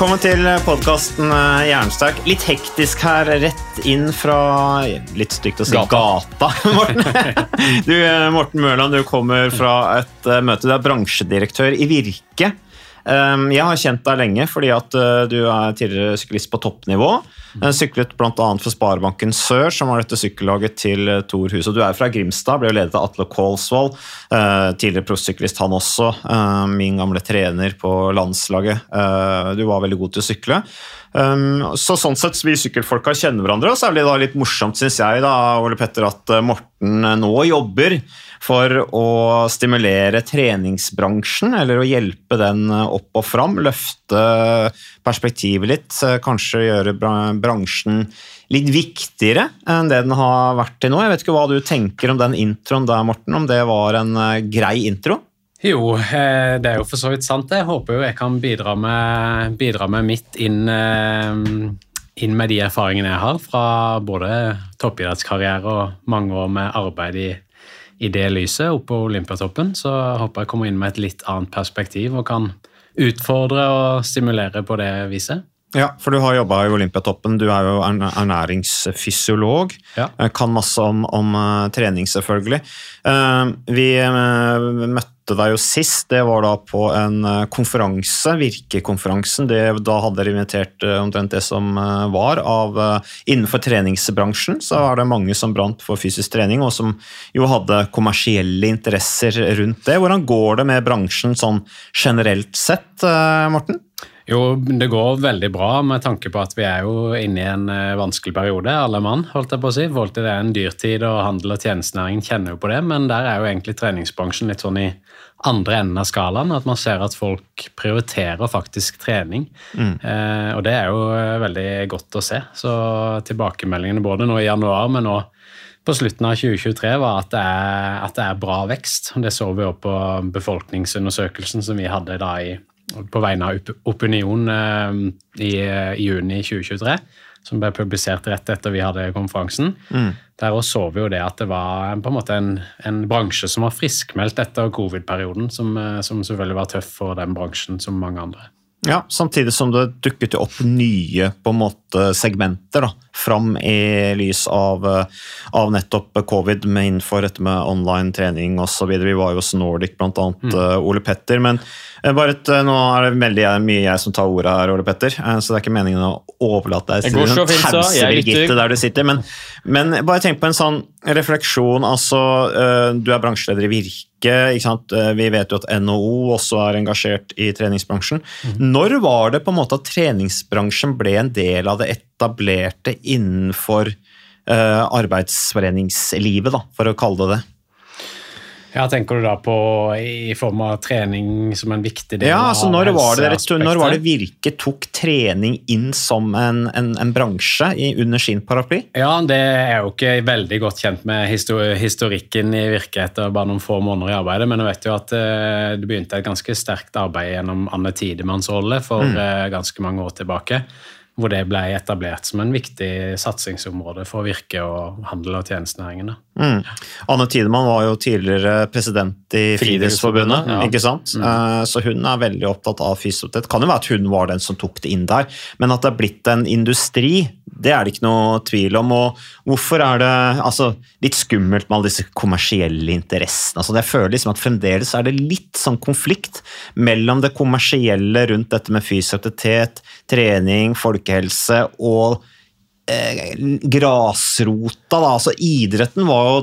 Velkommen til podkasten Jernsterk. Litt hektisk her, rett inn fra Litt stygt å si gata, Morten. Du, Morten Mørland, du kommer fra et eh, møte. Du er bransjedirektør i Virke. Um, Jeg har kjent deg lenge fordi at eh, du er tidligere syklist på toppnivå. Eh, Syklet bl.a. for Sparebanken Sør, som var dette sykkellaget til eh, Tor Hus. Du er fra Grimstad, ble jo ledet av Atle Kolsvold. eh, Tidligere proffsyklist han også. Min gamle trener på landslaget. Du var veldig god til å sykle. Så sånn sett, Vi sykkelfolka kjenner hverandre, og så er det litt morsomt, syns jeg, da, Ole Petter, at Morten nå jobber for å stimulere treningsbransjen, eller å hjelpe den opp og fram. Løfte perspektivet litt, eh, kanskje gjøre bransjen litt viktigere enn det den har vært til nå. Jeg vet ikke hva du tenker om den introen der, Morten, om det var en eh, grei intro? Jo, eh, det er jo for så vidt sant. Jeg håper jo jeg kan bidra med, bidra med mitt inn, inn med de erfaringene jeg har fra både toppidrettskarriere og mange år med arbeid i, i det lyset oppe på Olympiatoppen. Så håper jeg kommer inn med et litt annet perspektiv og kan utfordre og stimulere på det viset. Ja, for du har jobba i Olympiatoppen. Du er jo ernæringsfysiolog. Ja. Eh, Kan masse om, om eh, trening, selvfølgelig. Eh, Vi møtte deg jo sist. Det var da på en konferanse, Virkekonferansen. Det- Da hadde dere invitert omtrent det som var av Innenfor treningsbransjen så er det mange som brant for fysisk trening, og som jo hadde kommersielle interesser rundt det. Hvordan går det med bransjen sånn generelt sett, Morten? Jo, det går veldig bra med tanke på at vi er jo inne i en eh, vanskelig periode, alle mann, holdt jeg på å si. Forhold til det er en dyrtid, og handel og tjenestenæringen kjenner jo på det, men der er jo egentlig treningsbransjen litt sånn i andre enden av skalaen, at man ser at folk prioriterer faktisk trening. Eh, og det er jo eh, veldig godt å se. Så tilbakemeldingene både nå i januar, men nå på slutten av 2023 var at det er, at det er bra vekst. Det så vi òg på befolkningsundersøkelsen som vi hadde da i, på vegne av Opinion eh, i, i juni 2023, som ble publisert rett etter vi hadde konferansen. Der også så vi jo det at det var på en måte en, en bransje som var friskmeldt etter covid-perioden, som, eh, som selvfølgelig var tøff for den bransjen som mange andre. Ja, Samtidig som det dukket opp nye på en måte segmenter da, fram i lys av, eh, av nettopp covid med innenfor dette med online trening osv. Vi var jo hos Nordic bl.a. Mm. Uh, Ole Petter. Men eh, bare et, eh, nå er det veldig mye jeg som tar ordet her, Ole Petter. eh, Så det er ikke meningen å overlate deg til så. tause Birgitte der du sitter. Men, men bare tenk på en sånn refleksjon. altså eh, Du er bransjeleder i Virke. Eh, Vi vet jo at NHO også er engasjert i treningsbransjen. Når var det på en måte at treningsbransjen ble en del av det etablerte innenfor eh, arbeidsforeningslivet, da, for å kalle det det? Ja, Tenker du da på i form av trening som en viktig del Ja, altså av når var, det, når var det Virke tok trening inn som en, en, en bransje i, under sin paraply? Ja, det er jo ikke veldig godt kjent med histo- historikken i Virke etter bare noen få måneder i arbeidet, men jeg vet jo at uh, det begynte et ganske sterkt arbeid gjennom Anne Tidemanns rolle for Mm. uh, ganske mange år tilbake, hvor det ble etablert som en viktig satsingsområde for Virke og handel- og tjenestenæringene. Mm. Anne Tidemann var jo tidligere president i. Friidrettsforbundet, ja. ikke sant? Eh, Så hun er veldig opptatt av fysioterapeut. Kan jo være at hun var den som tok det inn der, men at det er blitt en industri, Det er det ikke noe tvil om. og Hvorfor er det altså, litt skummelt med alle disse kommersielle interessene? Altså, jeg føler liksom at Fremdeles er det litt sånn konflikt mellom det kommersielle rundt dette med fysisk aktivitet, trening, folkehelse og eh, grasrota. Da. Altså, idretten var jo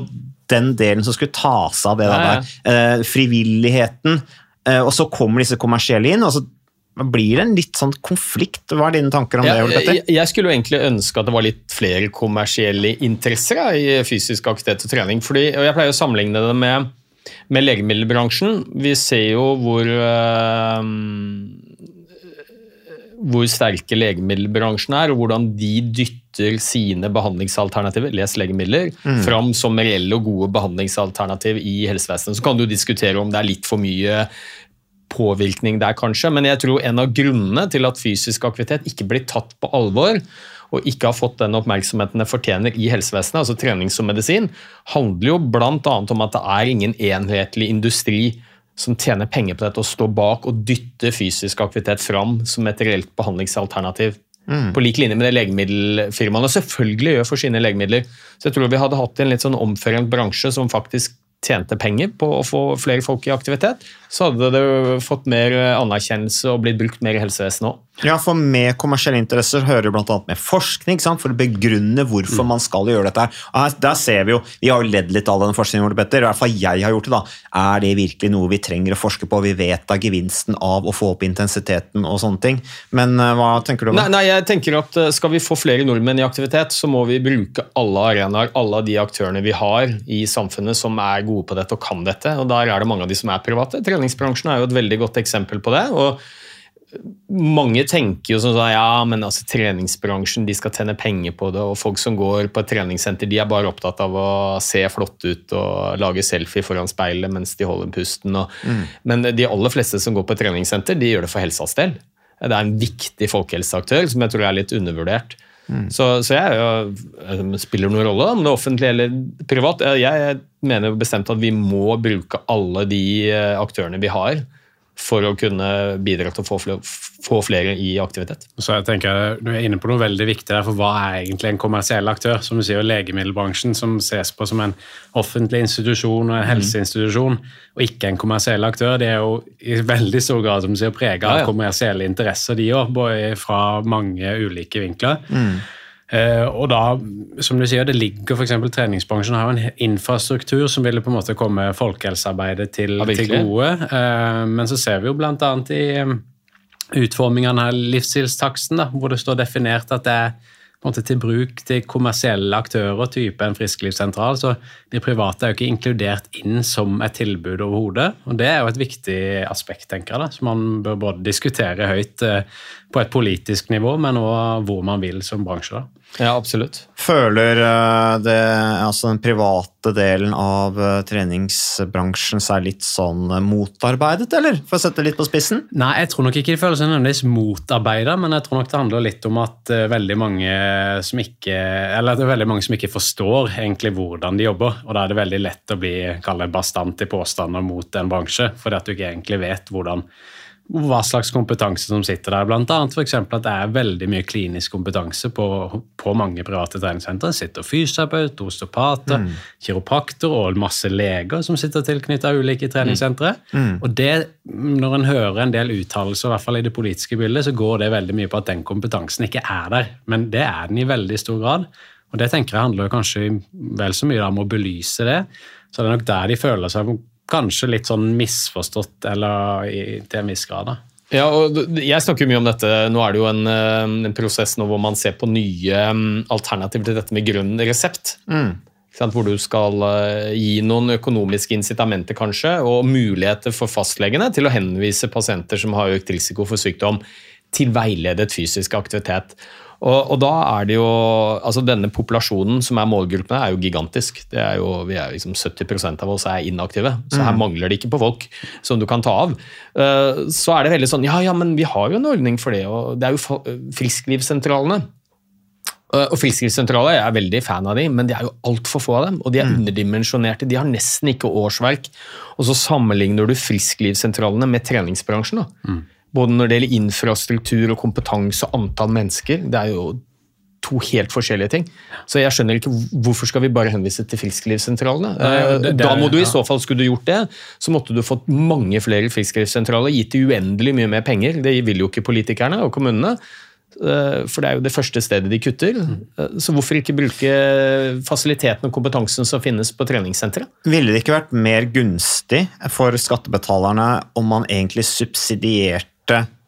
den delen som skulle ta seg av det Ja, ja. der. Eh, frivilligheten. Eh, og så kommer disse kommersielle inn. og så blir det en litt sånn konflikt. Hva er dine tanker om det? Jeg, jeg, jeg skulle jo egentlig ønske at det var litt flere kommersielle interesser da, i fysisk aktivitet og trening. Fordi, og Jeg pleier å sammenligne det med, med legemiddelbransjen. Vi ser jo hvor øh, hvor sterke legemiddelbransjen er, og hvordan de dytter sine behandlingsalternativer les legemidler, Mm. fram som reelle og gode behandlingsalternativ i helsevesenet. Så kan du diskutere om det er litt for mye påvirkning der, kanskje, men jeg tror en av grunnene til at fysisk aktivitet ikke blir tatt på alvor, og ikke har fått den oppmerksomheten det fortjener i helsevesenet, altså trening som medisin, handler jo bl.a. om at det er ingen enhetlig industri som tjener penger på dette og står bak og dytter fysisk aktivitet fram som et reelt behandlingsalternativ. Mm. På lik linje med det legemiddelfirmaene selvfølgelig gjør for sine legemidler. Så jeg tror vi hadde hatt en litt sånn omforent bransje som faktisk tjente penger på å få flere folk i aktivitet, så hadde det fått mer anerkjennelse og blitt brukt mer i helsevesenet òg. Ja, for Med kommersielle interesser hører jo bl.a. med forskning, sant? for å begrunne hvorfor man skal gjøre dette. her. Der ser Vi jo, vi har jo ledd litt av den forskningen, Petter, i hvert fall jeg har gjort det. da. Er det virkelig noe vi trenger å forske på? Vi vet da gevinsten av å få opp intensiteten og sånne ting. Men eh, hva tenker du om Nei, det? nei, jeg tenker at eh, Skal vi få flere nordmenn i aktivitet, så må vi bruke alle arenaer, alle de aktørene vi har i samfunnet som er gode på dette og kan dette. og Der er det mange av de som er private. Treningsbransjen er jo et veldig godt eksempel på det. og mange tenker jo sånn at ja, men altså treningsbransjen de skal tjene penger på det, og folk som går på et treningssenter de er bare opptatt av å se flott ut og lage selfie foran speilet mens de holder pusten. Og, Mm. Men de aller fleste som går på et treningssenter, de gjør det for helsas del. Det er en viktig folkehelseaktør som jeg tror er litt undervurdert. Mm. Så, så jeg jo, eh, spiller noen rolle om det er offentlig eller privat. Jeg, jeg mener bestemt at vi må bruke alle de eh, aktørene vi har for å kunne bidra til å få flere, få flere i aktivitet. Så jeg tenker Du er inne på noe veldig viktig der, for hva er egentlig en kommersiell aktør? Som du sier, Legemiddelbransjen, som ses på som en offentlig institusjon og en helseinstitusjon, og ikke en kommersiell aktør, det er jo i veldig stor grad som du sier, prega av kommersielle interesser, de òg, fra mange ulike vinkler. Mm. Eh, og da, som du sier, det ligger eksempel Treningsbransjen har en infrastruktur som ville på en måte komme folkehelsearbeidet til, Ja, til gode. Eh, men så ser vi jo annet i eh, utformingen av livsstilstaksten, da, hvor det står definert at det er til bruk til kommersielle aktører, type en frisklivssentral. Så de private er jo ikke inkludert inn som et tilbud overhodet. Og det er jo et viktig aspekt, tenker jeg, da, som man bør både diskutere høyt eh, på et politisk nivå, men òg hvor man vil som bransje. da. Ja, absolutt. Føler eh, det, altså den private delen av eh, treningsbransjen seg litt sånn motarbeidet, eller? For å sette det litt på spissen? Nei, jeg tror nok ikke de føler seg nødvendigvis motarbeida, men jeg tror nok det handler litt om at eh, veldig mange som ikke eller at det er veldig mange som ikke forstår egentlig hvordan de jobber. Og da er det veldig lett å bli kall bastant i påstander mot en bransje, fordi at du ikke egentlig vet hvordan hva slags kompetanse som sitter der. Blant for eksempel at det er veldig mye klinisk kompetanse på, på mange private treningssentre. Det sitter fysioterapeut, osteopater, Mm. kiropraktor og masse leger som sitter tilknyttet ulike treningssentre. Mm. Og det, når en hører en del uttalelser, i hvert fall i det politiske bildet, så går det veldig mye på at den kompetansen ikke er der. Men det er den i veldig stor grad. Og det tenker jeg handler kanskje vel så mye om å belyse det. Så det er nok der de føler seg kanskje litt sånn misforstått, eller i, til en viss grad. da. Ja, og Jeg snakker jo mye om dette. Nå er det jo en, eh, en prosess nå hvor man ser på nye mm, alternativer til dette med grønn resept. Mm. Hvor du skal eh, gi noen økonomiske incitamenter kanskje, og muligheter for fastlegene til å henvise pasienter som har økt risiko for sykdom, til veiledet fysisk aktivitet. Og, og da er det jo, altså Denne populasjonen som er målgruppen, er jo gigantisk. Det er jo, vi er liksom 70% av oss er inaktive, så her Mm. mangler det ikke på folk som du kan ta av. Uh, Så er det veldig sånn Ja, ja, men vi har jo en ordning for det, og det er jo frisklivssentralene. Uh, Og Frisklivssentraler jeg er veldig fan av de, men det er jo altfor få av dem. Og de er underdimensjonerte. De har nesten ikke årsverk. Og så sammenligner du frisklivssentralene med treningsbransjen. da. Både når det gjelder infrastruktur og kompetanse og antall mennesker. Det er jo to helt forskjellige ting. Så jeg skjønner ikke hvorfor skal vi bare henvise til frisklivssentralene. Nei, det- det da må du i ja. så fall, skulle du gjort det, så måtte du fått mange flere frisklivssentraler, gitt de uendelig mye mer penger. Det vil jo ikke politikerne og kommunene. eh, For det er jo det første stedet de kutter. Eh, Så hvorfor ikke bruke fasiliteten og kompetansen som finnes på treningssenteret? Ville det ikke vært mer gunstig for skattebetalerne om man egentlig subsidierte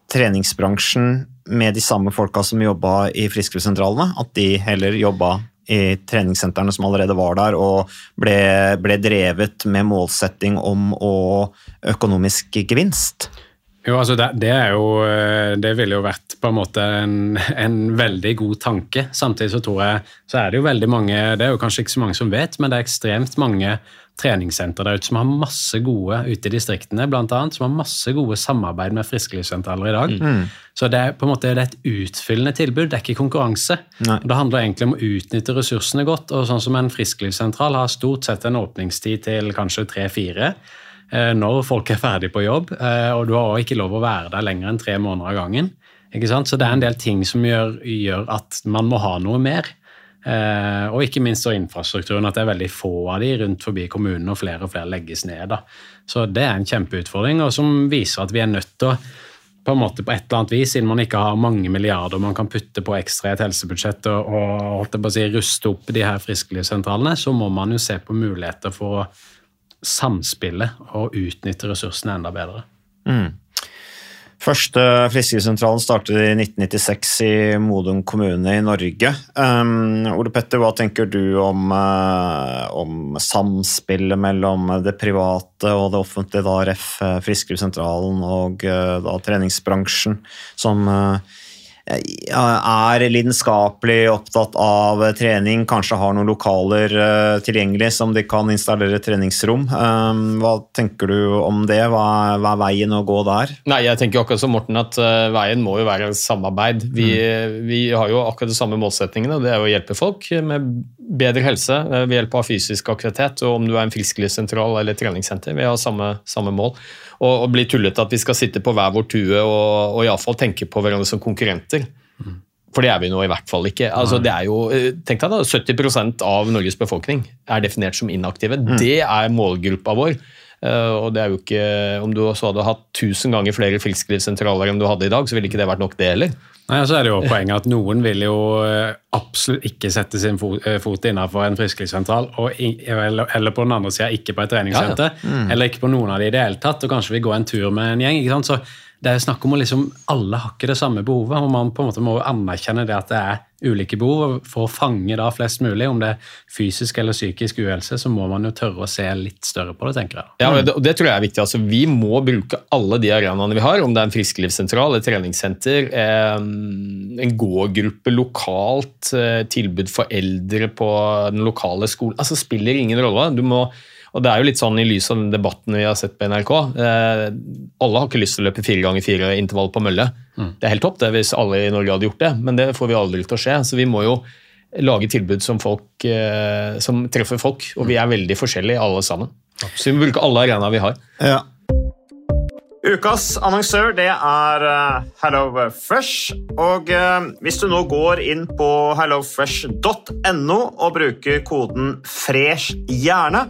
treningsbransjen med de samme folka som jobba i frisklivssentralene? At de heller jobba i treningssentrene som allerede var der, og ble, ble drevet med målsetting om å økonomisk gevinst? Jo, altså det, det er jo eh, Det ville jo vært på en måte en, en veldig god tanke. Samtidig så tror jeg så er det jo veldig mange Det er jo kanskje ikke så mange som vet, men det er ekstremt mange treningssentre der ute som har masse gode ute i distriktene, blant annet, som har masse gode samarbeid med frisklivssentraler i dag. Mm. Så det er på en måte det et utfyllende tilbud, det er ikke konkurranse. Nei. Det handler egentlig om å utnytte ressursene godt. og sånn som En frisklivssentral har stort sett en åpningstid til kanskje tre-fire eh, når folk er ferdig på jobb, eh, og du har også ikke lov å være der lenger enn tre måneder av gangen. Så det er en del ting som gjør, gjør at man må ha noe mer. Eh, og ikke minst så infrastrukturen, at det er veldig få av de rundt forbi kommunen, og flere og flere legges ned. Da. Så det er en kjempeutfordring, og som viser at vi er nødt til å på en måte på et eller annet vis, siden man ikke har mange milliarder man kan putte på ekstra i et helsebudsjett og, og si, ruste opp de her frisklivssentralene, så må man jo se på muligheter for å samspille og utnytte ressursene enda bedre. Første friskesentralen startet i 1996 i Modum kommune i Norge. Um, Ole Petter, hva tenker du om, uh, om samspillet mellom det private og det offentlige, da RF, eh, og uh, da treningsbransjen, som eh, er lidenskapelig opptatt av trening, kanskje har noen lokaler eh, tilgjengelig som de kan installere treningsrom. Um, hva tenker du om det? Hva er, hva er veien å gå der? Nei, jeg tenker akkurat som Morten at eh, veien må jo være samarbeid. Vi, vi har jo akkurat de samme målsettingene, det er å hjelpe folk med bedre helse eh, ved hjelp av fysisk aktivitet. Og om du er en frisklivssentral eller treningssenter, vi har samme, samme mål. Og, og bli tullete at vi skal sitte på hver vår tue og, og iallfall tenke på hverandre som konkurrenter. For det er vi nå i hvert fall ikke. Altså, det er jo, eh, tenk deg da, 70% av Norges befolkning er definert som inaktive. Det er målgruppa vår. Uh, og det er jo ikke, Om du også hadde hatt 1000 ganger flere frisklivssentraler enn du hadde i dag, så ville ikke det vært nok det heller. Nei, så er det jo poenget at Noen vil jo eh, absolutt ikke sette sin fot, eh, fot innenfor en frisklivssentral, og eller, eller på den andre sida ikke på et treningssenter. Ja, ja. Mm. Eller ikke på noen av de i det hele tatt, og kanskje vil gå en tur med en gjeng. ikke sant? Så det er snakk om å liksom, Alle har ikke det samme behovet, og man på en måte må anerkjenne det at det er ulike behov. og For å fange da flest mulig, om det er fysisk eller psykisk uhelse, så må man jo tørre å se litt større på det, tenker jeg. Ja, det, det tror jeg er viktig. Altså, vi må bruke alle de arenaene vi har, om det er en frisklivssentral, et treningssenter, eh, en gågruppe lokalt, eh, tilbud for eldre på den lokale skolen. Altså, spiller ingen rolle. Du må, og det er jo litt sånn i lys av den debatten vi har sett på NRK. Eh, alle har ikke lyst til å løpe fire ganger fire intervall på mølle. Det er helt topp det hvis alle i Norge hadde gjort det, men det får vi aldri til å skje. Så vi må jo lage tilbud som, folk, eh, som treffer folk, og vi er veldig forskjellige alle sammen. Så vi må bruke alle arenaer vi har. Ja. Ukas annonsør det er HelloFresh. Og eh, hvis du nå går inn på hellofresh.no og bruker koden FRESH hjerne,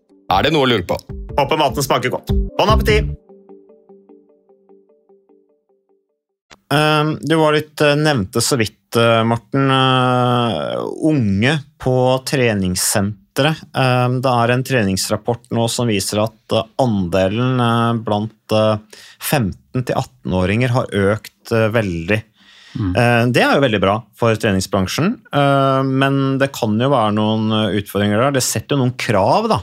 Er det noe å lure på? Håper maten smaker godt. Bon appétit! Ehm, du var litt eh, nevnte så vidt, eh, Morten, eh, unge på treningssenteret. Ehm, det er en treningsrapport nå som viser at andelen blant 15- 18-åringer har økt veldig Mm. Det er jo veldig bra for treningsbransjen, eh, men det kan jo være noen utfordringer der. Det setter jo noen krav da,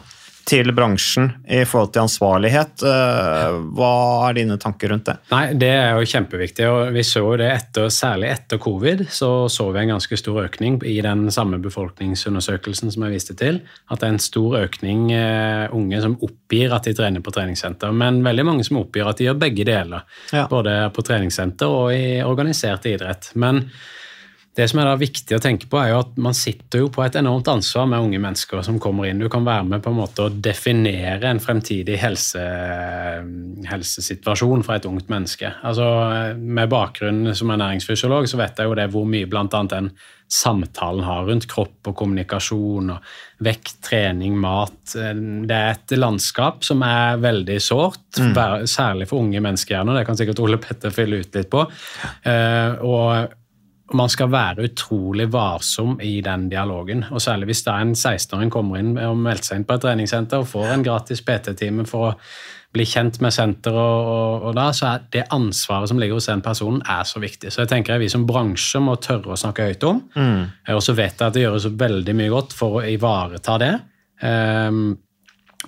til bransjen i forhold til ansvarlighet. Eh, hva er dine tanker rundt det? Nei, Det er jo kjempeviktig. og vi så det etter, Særlig etter covid så så vi en ganske stor økning i den samme befolkningsundersøkelsen som jeg viste til. At det er en stor økning eh, unge som oppgir at de trener på treningssenter. Men veldig mange som oppgir at de gjør begge deler. Ja. Både på treningssenter og i organisert idrett. Men det som er viktig å tenke på, er jo at man sitter jo på et enormt ansvar med unge mennesker som kommer inn. Du kan være med på en måte å definere en fremtidig helse, helsesituasjon for et ungt menneske. Altså, Med bakgrunn som ernæringsfysiolog så vet jeg jo det hvor mye bl.a. den samtalen har rundt kropp og kommunikasjon og vekt, trening, mat. Det er et landskap som er veldig sårt, mm. særlig for unge mennesker. Det kan sikkert Ole Petter fylle ut litt på. Uh, og man skal være utrolig varsom i den dialogen. og Særlig hvis er en 16-åring kommer inn og melder seg inn på et treningssenter og får en gratis PT-time for å bli kjent med senteret, og, og, og, da, så er det ansvaret som ligger hos den personen, er så viktig. Så jeg tenker at vi som bransje må tørre å snakke høyt om. Mm. Og så vet jeg at det gjøres veldig mye godt for å ivareta det. Um,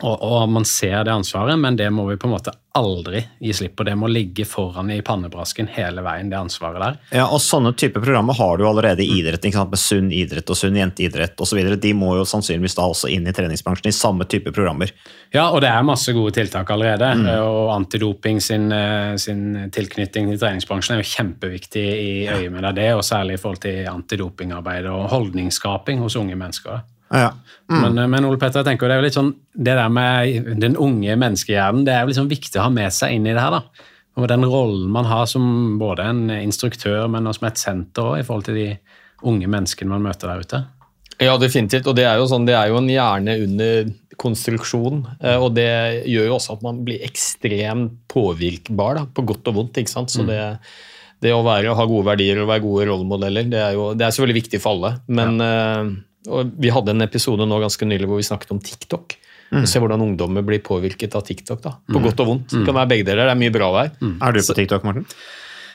og, og, man ser det ansvaret, men det må vi på en måte aldri gi slipp på. Det må ligge foran i pannebrasken hele veien, det ansvaret der. Ja, og Sånne typer programmer har du allerede i idretten, med sunn idrett og sunn jenteidrett osv. De må jo sannsynligvis da også inn i treningsbransjen i samme type programmer. Ja, og det er masse gode tiltak allerede. Mm. Og antidoping sin, eh, sin, tilknytning til treningsbransjen er jo kjempeviktig i øyet med det, og særlig i forhold til antidopingarbeid og holdningsskaping hos unge mennesker. Ja. Mm. Men, eh, men, Ole Petter, jeg tenker det er jo litt sånn, det der med den unge menneskehjernen det er jo liksom viktig å ha med seg inn i det her. da. Og Den rollen man har som både en instruktør, men også som et senter også, i forhold til de unge menneskene man møter der ute. Ja, definitivt. Og det er jo, sånn, det er jo en hjerne under konstruksjon. Eh, og det gjør jo også at man blir ekstremt påvirkbar, da, på godt og vondt. ikke sant? Så mm. det, det å være, ha gode verdier og være gode rollemodeller, det er jo det er selvfølgelig viktig for alle. Men ja. uh, og Vi hadde en episode nå ganske nylig hvor vi snakket om TikTok. Mm. Se hvordan ungdommer blir påvirket av TikTok. da, På mm. godt og vondt. Det kan være begge deler. Det er mye bra der. Mm. Er du på TikTok, Morten?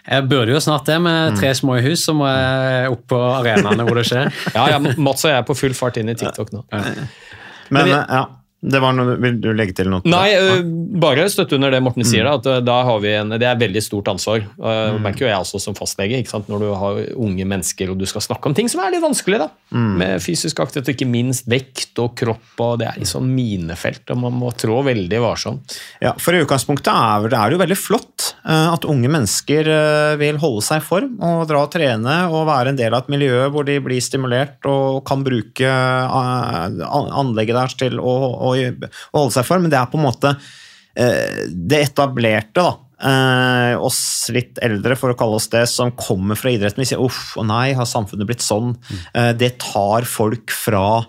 Jeg burde jo snart det. Med mm. tre små i hus så må jeg opp på arenaene hvor det skjer. ja, ja, Mats og jeg er på full fart inn i TikTok nå. Ja. Men, Men jeg, ja. Det var noe, vil du legge til noe? Nei, uh, bare støtte under det Morten sier. Da, at uh, da har vi en, Det er veldig stort ansvar. Mm. merker jo jeg også som fastlege. ikke sant? Når du har unge mennesker og du skal snakke om ting som er litt vanskelig. da, mm. Med fysisk aktivitet, og ikke minst vekt og kropp. og Det er liksom minefelt, og man må trå veldig varsomt. Ja, for i utgangspunktet er er det jo veldig flott at unge mennesker vil holde seg i form og dra og trene og være en del av et miljø hvor de blir stimulert og kan bruke anlegget deres til å, å å holde seg i form. men det er på en måte eh, det etablerte, da. Eh, oss litt eldre, for å kalle oss det, som kommer fra idretten. Vi sier uff og nei, har samfunnet blitt sånn? Mm. Eh, det tar folk fra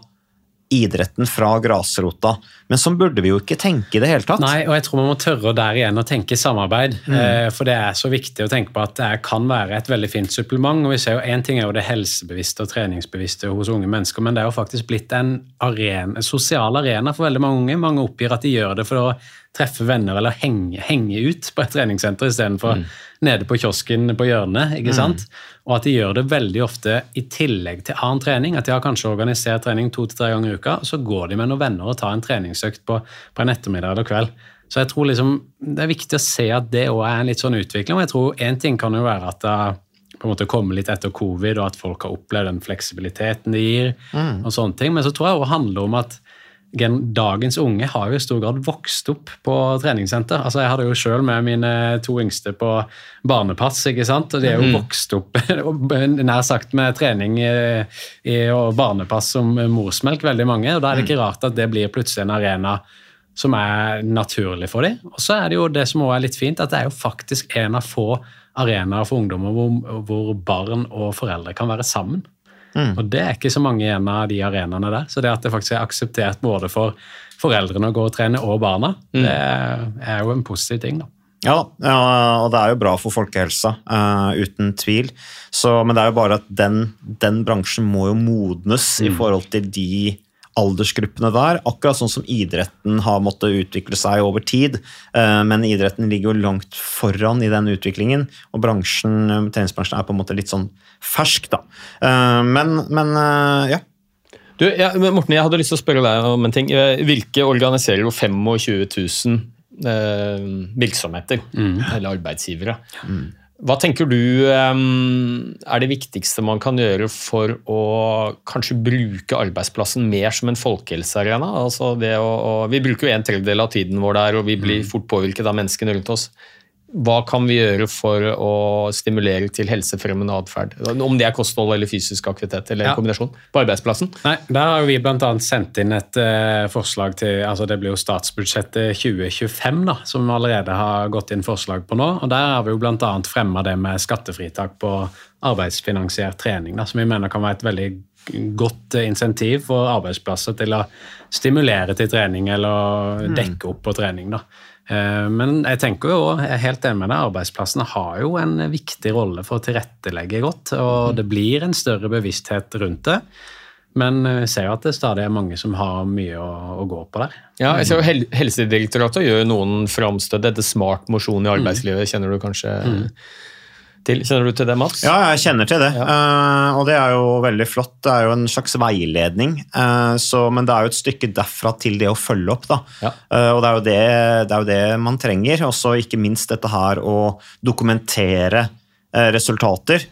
idretten fra grasrota. Men sånn burde vi jo ikke tenke i det hele tatt. Nei, og jeg tror man må tørre der igjen å tenke samarbeid. Mm. Eh, for det er så viktig å tenke på at det kan være et veldig fint supplement. og vi ser jo Én ting er jo det helsebevisste og treningsbevisste hos unge mennesker, men det er jo faktisk blitt en, arena, en sosial arena for veldig mange unge. Mange oppgir at de gjør det for å treffe venner eller henge, henge ut på et treningssenter istedenfor mm. nede på kiosken på hjørnet. ikke mm. sant? Og at de gjør det veldig ofte i tillegg til annen trening. At de har kanskje organisert trening to til tre ganger i uka, og så går de med noen venner og tar en treningsøkt på, på en ettermiddag eller kveld. Så jeg tror liksom, det er viktig å se at det òg er en litt sånn utvikling. og jeg tror Én ting kan jo være at det på en måte kommer litt etter covid, og at folk har opplevd den fleksibiliteten det gir. Mm. og sånne ting, Men så tror jeg det handler om at dagens unge har jo i stor grad vokst opp på treningssenter. Altså, Jeg hadde jo sjøl med mine to yngste på barnepass, ikke sant? og de er jo mm. vokst opp nær sagt med trening i, i, og barnepass som morsmelk, veldig mange. og Da er det ikke rart at det blir plutselig en arena som er naturlig for dem. Og så er det jo det som også er litt fint, at det er jo faktisk en av få arenaer for ungdommer hvor, hvor barn og foreldre kan være sammen. Mm. Og Det er ikke så mange igjen av de arenaene der. Så det at det faktisk er akseptert både for foreldrene å gå og trene og barna, mm. det er jo en positiv ting. da. Ja, ja, og det er jo bra for folkehelsa, uh, uten tvil. Så, men det er jo bare at den, den bransjen må jo modnes mm. i forhold til de aldersgruppene der. Akkurat sånn som idretten har måttet utvikle seg over tid. Uh, men idretten ligger jo langt foran i den utviklingen, og bransjen, treningsbransjen er på en måte litt sånn fersk, da. Uh, men, men ja. Du, ja, Morten, jeg hadde lyst til å spørre deg om en ting. Virke organiserer jo 25 000 eh, virksomheter, mm. eller arbeidsgivere. Mm. Hva tenker du er det viktigste man kan gjøre for å kanskje bruke arbeidsplassen mer som en folkehelsearena? Altså vi bruker jo en tredjedel av tiden vår der, og vi blir mm. fort påvirket av menneskene rundt oss hva kan vi gjøre for å stimulere til helsefremmende atferd? Om det er kosthold eller fysisk aktivitet eller ja. en kombinasjon på arbeidsplassen? Nei, Der har vi bl.a. sendt inn et uh, forslag til altså Det blir jo statsbudsjettet 2025 da, som vi allerede har gått inn forslag på nå. og Der har vi jo bl.a. fremma det med skattefritak på arbeidsfinansiert trening, da, som vi mener kan være et veldig godt insentiv for arbeidsplasser til å stimulere til trening eller mm. dekke opp på trening. da. Eh, men jeg tenker jo, jeg er helt enig med deg, arbeidsplassene har jo en viktig rolle for å tilrettelegge godt. Og mm. det blir en større bevissthet rundt det. Men vi ser jo at det stadig er mange som har mye å, å gå på der. Ja, jeg ser jo Helsedirektoratet gjør noen framstøt etter smart mosjon i arbeidslivet. Kjenner du kanskje mm til. Kjenner du til det, Mats? Ja, jeg kjenner til det. Ja. Uh, og det er jo veldig flott. Det er jo en slags veiledning. Uh, så, men det er jo et stykke derfra til det å følge opp. da. Ja. Uh, og det er, det, det er, jo det, man trenger. Og så ikke minst dette her å dokumentere resultater,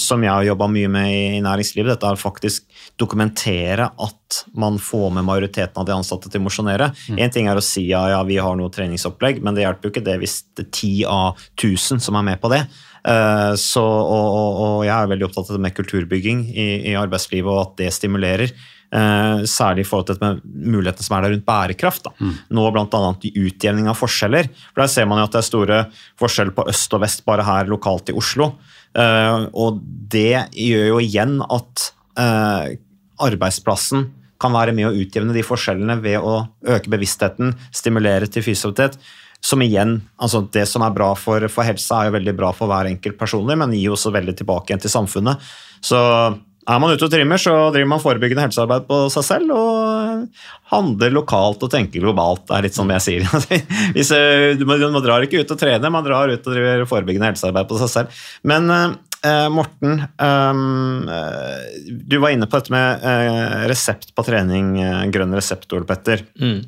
som jeg har jobba mye med i næringslivet. Dette er faktisk dokumentere at man får med majoriteten av de ansatte til å mosjonere. Én mm. ting er å si ja, ja, vi har noe treningsopplegg, men det hjelper jo ikke det hvis det er ti av 1000 som er med på det. Eh, så, og, og, og, jeg er veldig opptatt av det med kulturbygging i, i arbeidslivet, og at det stimulerer. Uh, særlig i forhold til med mulighetene som er der rundt bærekraft. Da. Mm. Nå bl.a. utjevning av forskjeller. For Der ser man jo at det er store forskjeller på øst og vest bare her lokalt i Oslo. Uh, og det gjør jo igjen at uh, arbeidsplassen kan være med å utjevne de forskjellene ved å øke bevisstheten, stimulere til fysioterapeut som igjen, altså Det som er bra for, for helsa, er jo veldig bra for hver enkelt personlig, men gir også veldig tilbake igjen til samfunnet. Så er man ute og trimmer, så driver man forebyggende helsearbeid på seg selv og handler lokalt og tenker globalt. Det er litt sånn jeg sier. Hvis, eh, man drar ikke ut og trener, man drar ut og driver forebyggende helsearbeid på seg selv. Men eh, Morten, eh, du var inne på dette med eh, resept på trening, grønn resept, Ole Petter. Mm.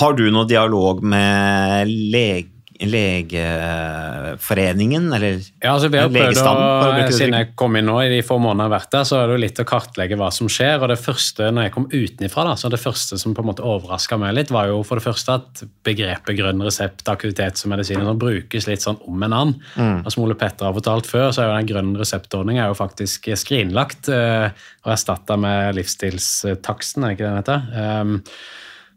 Har du noe dialog med lege, Legeforeningen, eller Ja, altså vi har prøvd å å, bruke det Siden jeg kom inn nå i de få månedene jeg har vært der, så er det jo litt å kartlegge hva som skjer. og Det første når jeg kom utenifra, da, så det første som på en måte overraska meg litt, var jo for det første at begrepet grønn resept, aktivitetsmedisin, sånn, brukes litt sånn om en annen. Mm. Og Som Ole Petter har fortalt før, så er jo den grønn jo faktisk skrinlagt eh, og erstatta med livsstilstaksten, er ikke det den heter? Um,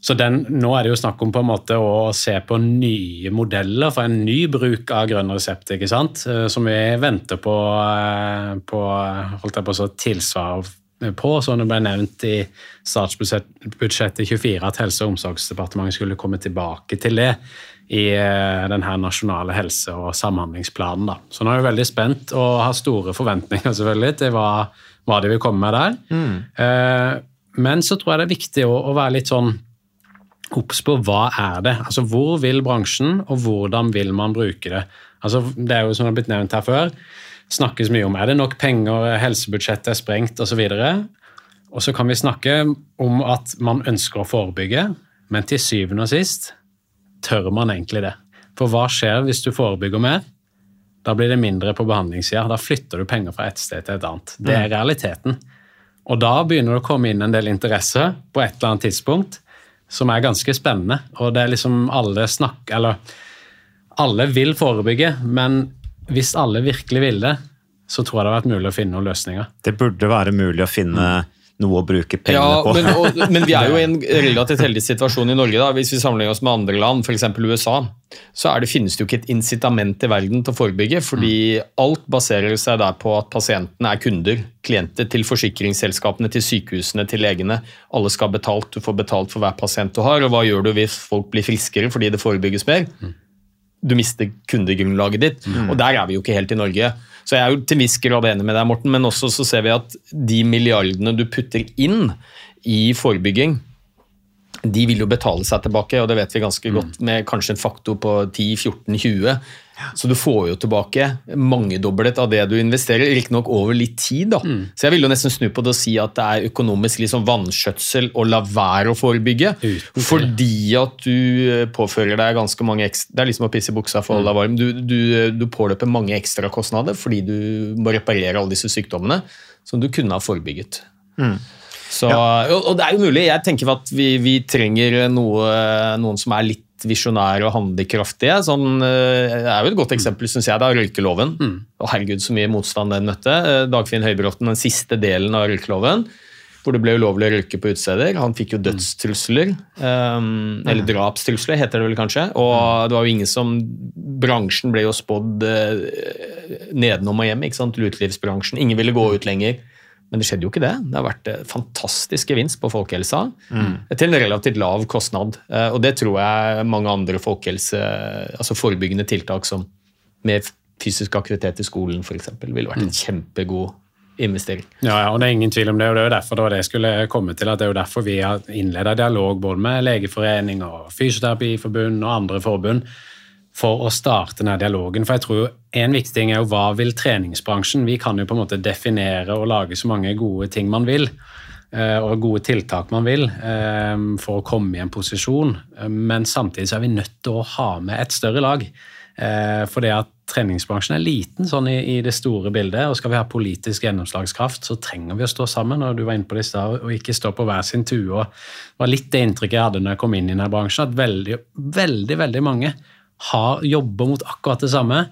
så den, nå er det jo snakk om på en måte å se på nye modeller for en ny bruk av grønn resept, ikke sant? Eh, som vi venter på, eh, på holdt jeg på å tilsvar på, som det ble nevnt i statsbudsjettet 24 at Helse- og omsorgsdepartementet skulle komme tilbake til det i denne den her nasjonale helse- og samhandlingsplanen. Da. Så nå er vi veldig spent og har store forventninger selvfølgelig til hva, hva de vil komme med der. Mm. Men så tror jeg det er viktig å, å være litt sånn obs på hva er det? Altså Hvor vil bransjen, og hvordan vil man bruke det? Altså Det er jo som det har blitt nevnt her før, snakkes mye om er det nok penger, helsebudsjettet er sprengt osv. Og så kan vi snakke om at man ønsker å forebygge, men til syvende og sist tør man egentlig det. For hva skjer hvis du forebygger mer? Da blir det mindre på behandlingssida. Da flytter du penger fra et sted til et annet. Det er realiteten. Og da begynner det å komme inn en del interesse på et eller annet tidspunkt som er ganske spennende. Og det er liksom alle snakk... Eller alle vil forebygge, men hvis alle virkelig vil det, så tror jeg det har vært mulig å finne noen løsninger. Det burde være mulig å finne noe å bruke pengene Ja, på. men, og, men vi er jo i en relativt heldig situasjon i Norge. da. Hvis vi sammenligner oss med andre land, f.eks. USA, så er det, finnes det jo ikke et incitament i verden til å forebygge. Fordi alt baserer seg der på at pasientene er kunder. Klienter til forsikringsselskapene, til sykehusene, til legene. Alle skal ha betalt. Du får betalt for hver pasient du har. Og hva gjør du hvis folk blir friskere fordi det forebygges mer? Du mister kundegrunnlaget ditt. Og der er vi jo ikke helt i Norge. Så jeg er jo til viss grad enig med deg, Morten, men også så ser vi at de milliardene du putter inn i forebygging, de vil jo betale seg tilbake, og det vet vi ganske godt, med kanskje en faktor på 10-14-20. Så du får jo tilbake mangedoblet av det du investerer, riktignok over litt tid. da. Så jeg vil jo nesten snu på det og si at det er økonomisk liksom vanskjøtsel å la være å forebygge. Fordi at du eh, påfører deg ganske mange ekstra Det er liksom å pisse i buksa for å holde deg varm. Du, du, du påløper mange ekstrakostnader fordi du må reparere alle disse sykdommene som du kunne ha forebygget. Så, og, og det er jo mulig. Jeg tenker at vi, vi trenger noe, noen som er litt visjonære og handlekraftige. Sånn, eh, det er jo et godt eksempel, syns jeg, det er røykeloven. Og herregud, så mye motstand den møtte. Eh, Dagfinn Høybråten, den siste delen av røykeloven, hvor det ble ulovlig å røyke på utesteder. Han fikk jo dødstrusler. Um, eller drapstrusler, heter det vel kanskje. Og det var jo ingen som Bransjen ble jo spådd uh, nedenom og hjem, ikke sant? utelivsbransjen. Ingen ville gå ut lenger. Men det skjedde jo ikke det. Det har vært eh, fantastisk gevinst på folkehelsa til en relativt lav kostnad. Eh, Og det tror jeg mange andre folkehelse, altså forebyggende tiltak som med fysisk aktivitet i skolen f.eks. ville vært en kjempegod investering. Ja, ja, og det er ingen tvil om det, og det er jo derfor det skulle komme til, at det er jo derfor vi har innleda dialog både med Legeforening og Fysioterapiforbund og andre forbund for å starte denne dialogen. For jeg tror en viktig ting er jo hva vil treningsbransjen? Vi kan jo på en måte definere og lage så mange gode ting man vil, eh, og gode tiltak man vil, eh, for å komme i en posisjon. Eh, Men samtidig så er vi nødt til å ha med et større lag. For det at treningsbransjen er liten sånn i, det store bildet, og skal vi ha politisk gjennomslagskraft, så trenger vi å stå sammen. og du var inne på det i stad, og ikke stå på hver sin tue. Det var litt det inntrykket jeg hadde når jeg kom inn i denne bransjen, at veldig, veldig, veldig mange har jobber mot akkurat det samme,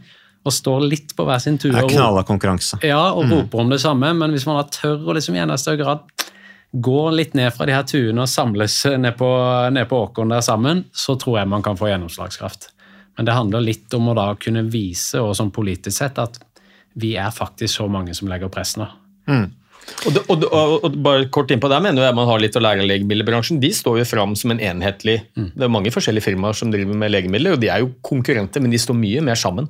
og står litt på hver sin tur. Det er knalla konkurranse. ja, og roper om det samme, men hvis man da tør å liksom i enda større grad gå litt ned fra de her tuene og samles ned på, ned på åkeren der sammen, så tror jeg man kan få gjennomslagskraft. Men det handler litt om å da kunne vise, og sånn politisk sett, at vi er faktisk så mange som legger press nå. Og, det, og, og, og bare kort innpå der mener jeg man har litt å lære av legemiddelbransjen. De står jo fram som en enhetlig Det er mange forskjellige firmaer som driver med legemidler, og de er jo konkurrenter, men de står mye mer sammen.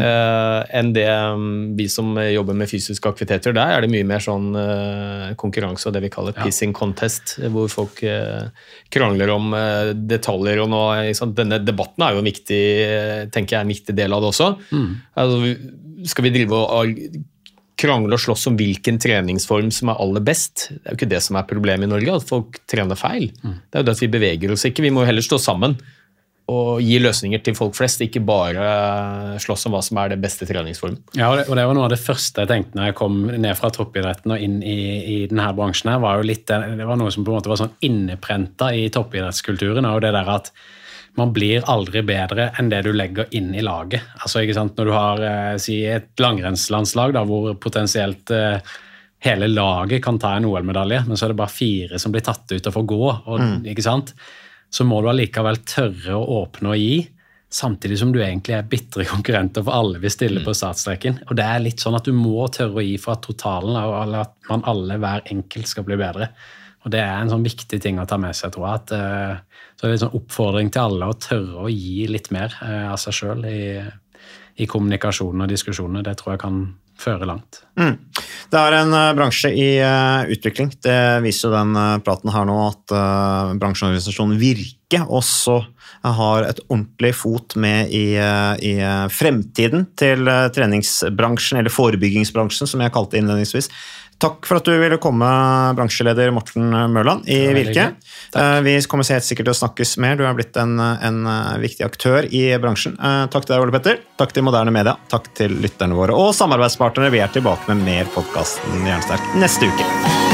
eh, enn det um, vi som jobber med fysiske aktiviteter. Der er det mye mer sånn uh, konkurranse og det vi kaller pissing contest, hvor folk uh, krangler om detaljer. og noe, liksom. Denne debatten er jo en viktig, tenker jeg, en viktig del av det også. Altså, skal vi drive og krangle og slåss om hvilken treningsform som er aller best. Det er jo ikke det som er problemet i Norge, at folk trener feil. Det er jo det at vi beveger oss ikke. Vi må heller stå sammen og gi løsninger til folk flest, ikke bare slåss om hva som er det beste treningsformen. Ja, og det, og det var noe av det første jeg tenkte når jeg kom ned fra toppidretten og inn i, i denne bransjen. her, var jo litt, Det var noe som på en måte var sånn inneprenta i toppidrettskulturen. og det der at man blir aldri bedre enn det du legger inn i laget. Altså, ikke sant? Når du har eh, si, et langrennslandslag da, hvor potensielt eh, hele laget kan ta en OL-medalje, men så er det bare fire som blir tatt ut og får gå. Og, Mm. Så må du allikevel tørre å åpne og gi, samtidig som du egentlig er bitre konkurrenter, for alle vil stille på startstreken. Og det er litt sånn at du må tørre å gi for at totalen, eller at man alle hver enkelt skal bli bedre. Og det er en sånn viktig ting å ta med seg, tror jeg. At, eh, så det er en sånn oppfordring til alle å tørre å gi litt mer eh, av seg sjøl i, i kommunikasjonen og diskusjoner. Det tror jeg kan føre langt. Mm. Det er en uh, bransje i uh, utvikling. Det viser jo den uh, praten her nå, at bransjeorganisasjonen Virke også har et ordentlig fot med i, eh, i eh, fremtiden til eh, treningsbransjen, eller forebyggingsbransjen, som jeg kalte det innledningsvis. Takk for at du ville komme, bransjeleder Morten Mørland i Virke. Vi kommer helt sikkert til å snakkes mer. Du er blitt en, en viktig aktør i bransjen. Takk til deg, Ole Petter. Takk til Moderne Media. Takk til lytterne våre og samarbeidspartnere. Vi er tilbake med mer podkasten Jernsterk neste uke.